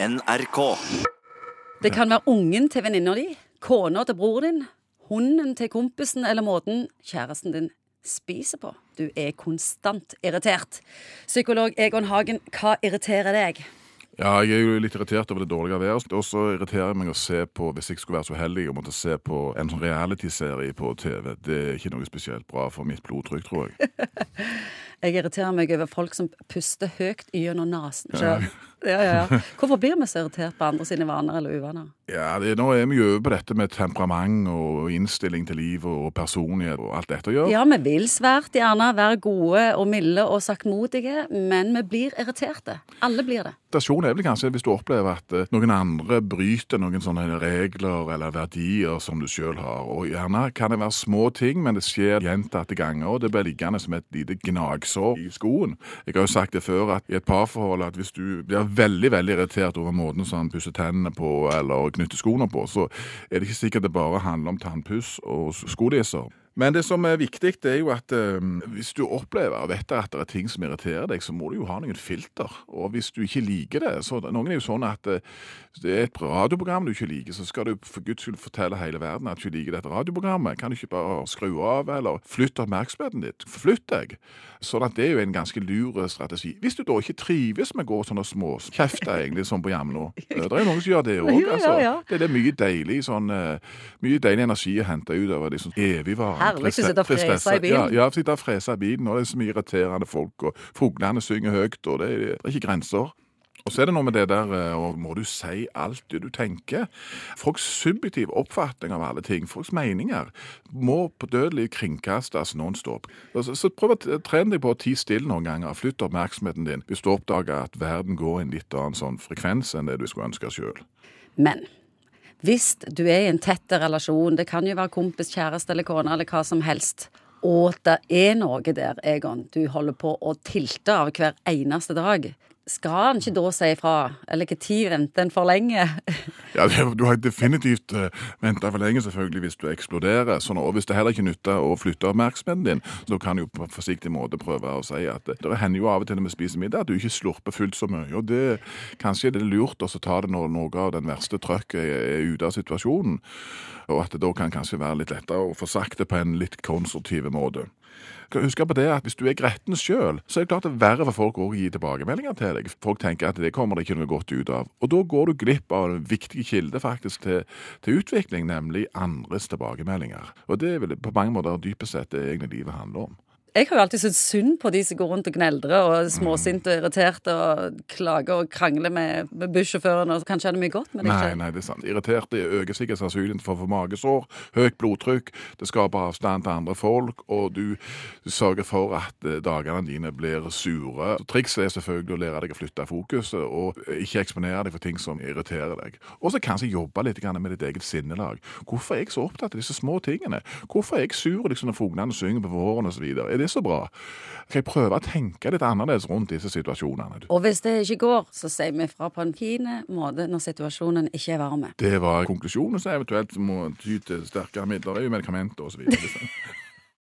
NRK. Det kan være ungen til venninna di, kona til bror din, hunden til kompisen eller måten kjæresten din spiser på. Du er konstant irritert. Psykolog Egon Hagen, hva irriterer deg? Ja, jeg er jo litt irritert over det dårlige været. Og så irriterer jeg meg å se på, hvis jeg skulle være så heldig å måtte se på en sånn realityserie på TV. Det er ikke noe spesielt bra for mitt blodtrykk, tror jeg. Jeg irriterer meg over folk som puster høyt gjennom nesen. Ja. Ja, ja, Hvorfor blir vi så irritert på andre sine vaner eller uvaner? Ja, det, Nå er vi jo over på dette med temperament og innstilling til livet og personlighet og alt dette å gjøre. Ja, vi vil svært gjerne være gode og milde og saktmodige, men vi blir irriterte. Alle blir det. Irritasjon er vel kanskje hvis du opplever at eh, noen andre bryter noen sånne regler eller verdier som du sjøl har. Og gjerne kan det være små ting, men det skjer gjentatte ganger, og det blir liggende som et lite gnagsår i skoen. Jeg har jo sagt det før at i et parforhold at hvis du blir veldig veldig irritert over måten som han pusser tennene på eller knytter skoene på, så er det ikke sikkert det bare handler om tannpuss og skoleser. Men det som er viktig, det er jo at eh, hvis du opplever og vet at det er ting som irriterer deg, så må du jo ha noen filter. Og hvis du ikke liker det så Noen er jo sånn at eh, det er et radioprogram du ikke liker, så skal du for guds skyld fortelle hele verden at du ikke liker dette radioprogrammet. Kan du ikke bare skru av, eller flytte oppmerksomheten ditt? Flytt deg. Sånn at det er jo en ganske lur strategi. Hvis du da ikke trives med å gå sånne små kjefter, egentlig, sånn på jamna Det er jo noen som gjør det òg, altså. Det er mye deilig sånn eh, Mye deilig energi å hente ut av det sånn evigvarende Herlig å sitte og frese i bilen. Ja, ja sitte og frese i bilen, og det er så mye irriterende folk, og fuglene synger høyt, og det er, det er ikke grenser. Og så er det noe med det der og Må du si alt det du tenker? Folks subjektive oppfatning av alle ting, folks meninger, må på dødelig kringkastes nonstop. Så, så prøv å trene deg på å tie stille noen ganger. Flytt oppmerksomheten din hvis du oppdager at verden går i en litt annen sånn frekvens enn det du skulle ønske sjøl. Men hvis du er i en tett relasjon, det kan jo være kompis, kjæreste eller kone eller hva som helst, og det er noe der, Egon, du holder på å tilte av hver eneste dag, skal han ikke da si ifra? Eller når venter en for lenge? ja, Du har definitivt uh, eh, venta for lenge, selvfølgelig, hvis du eksploderer. Sånn, og hvis det heller ikke nytter å flytte oppmerksomheten din, så kan du på en forsiktig måte prøve å si at det hender jo av og til når vi spiser middag at du ikke slurper fullt så mye. og det Kanskje det er lurt å ta det når noe av den verste trøkket er ute av situasjonen. Og at det da kan kanskje være litt lettere å få sagt det på en litt konstruktiv måte. Husk på det at Hvis du er gretten sjøl, så er det klart det er verre for folk å gi tilbakemeldinger til deg. Folk tenker at det kommer det ikke noe godt ut av. Og Da går du glipp av en viktig kilde faktisk til, til utvikling, nemlig andres tilbakemeldinger. Og Det vel på mange måter dypest sett det egentlig livet handler om. Jeg har jo alltid syntes synd på de som går rundt og gneldrer og småsinte og irriterte og klager og krangler med, med bussjåføren og kanskje er det mye godt med det. Nei, nei, det er sant. Irriterte øker sikkert sannsynligheten for å få magesår, høyt blodtrykk, det skaper avstand til andre folk, og du sørger for at eh, dagene dine blir sure. Trikset er selvfølgelig å lære deg å flytte fokuset og ikke eksponere deg for ting som irriterer deg. Og så kanskje jobbe litt med ditt eget sinnelag. Hvorfor er jeg så opptatt av disse små tingene? Hvorfor er jeg sur liksom, når fuglene synger på våren osv.? Er det så bra? Kan jeg prøve å tenke litt annerledes rundt disse situasjonene? Og hvis det ikke går, så sier vi fra på en fin måte når situasjonen ikke er varm. Det var konklusjonen, så eventuelt må ty til sterkere midler, medikamenter osv.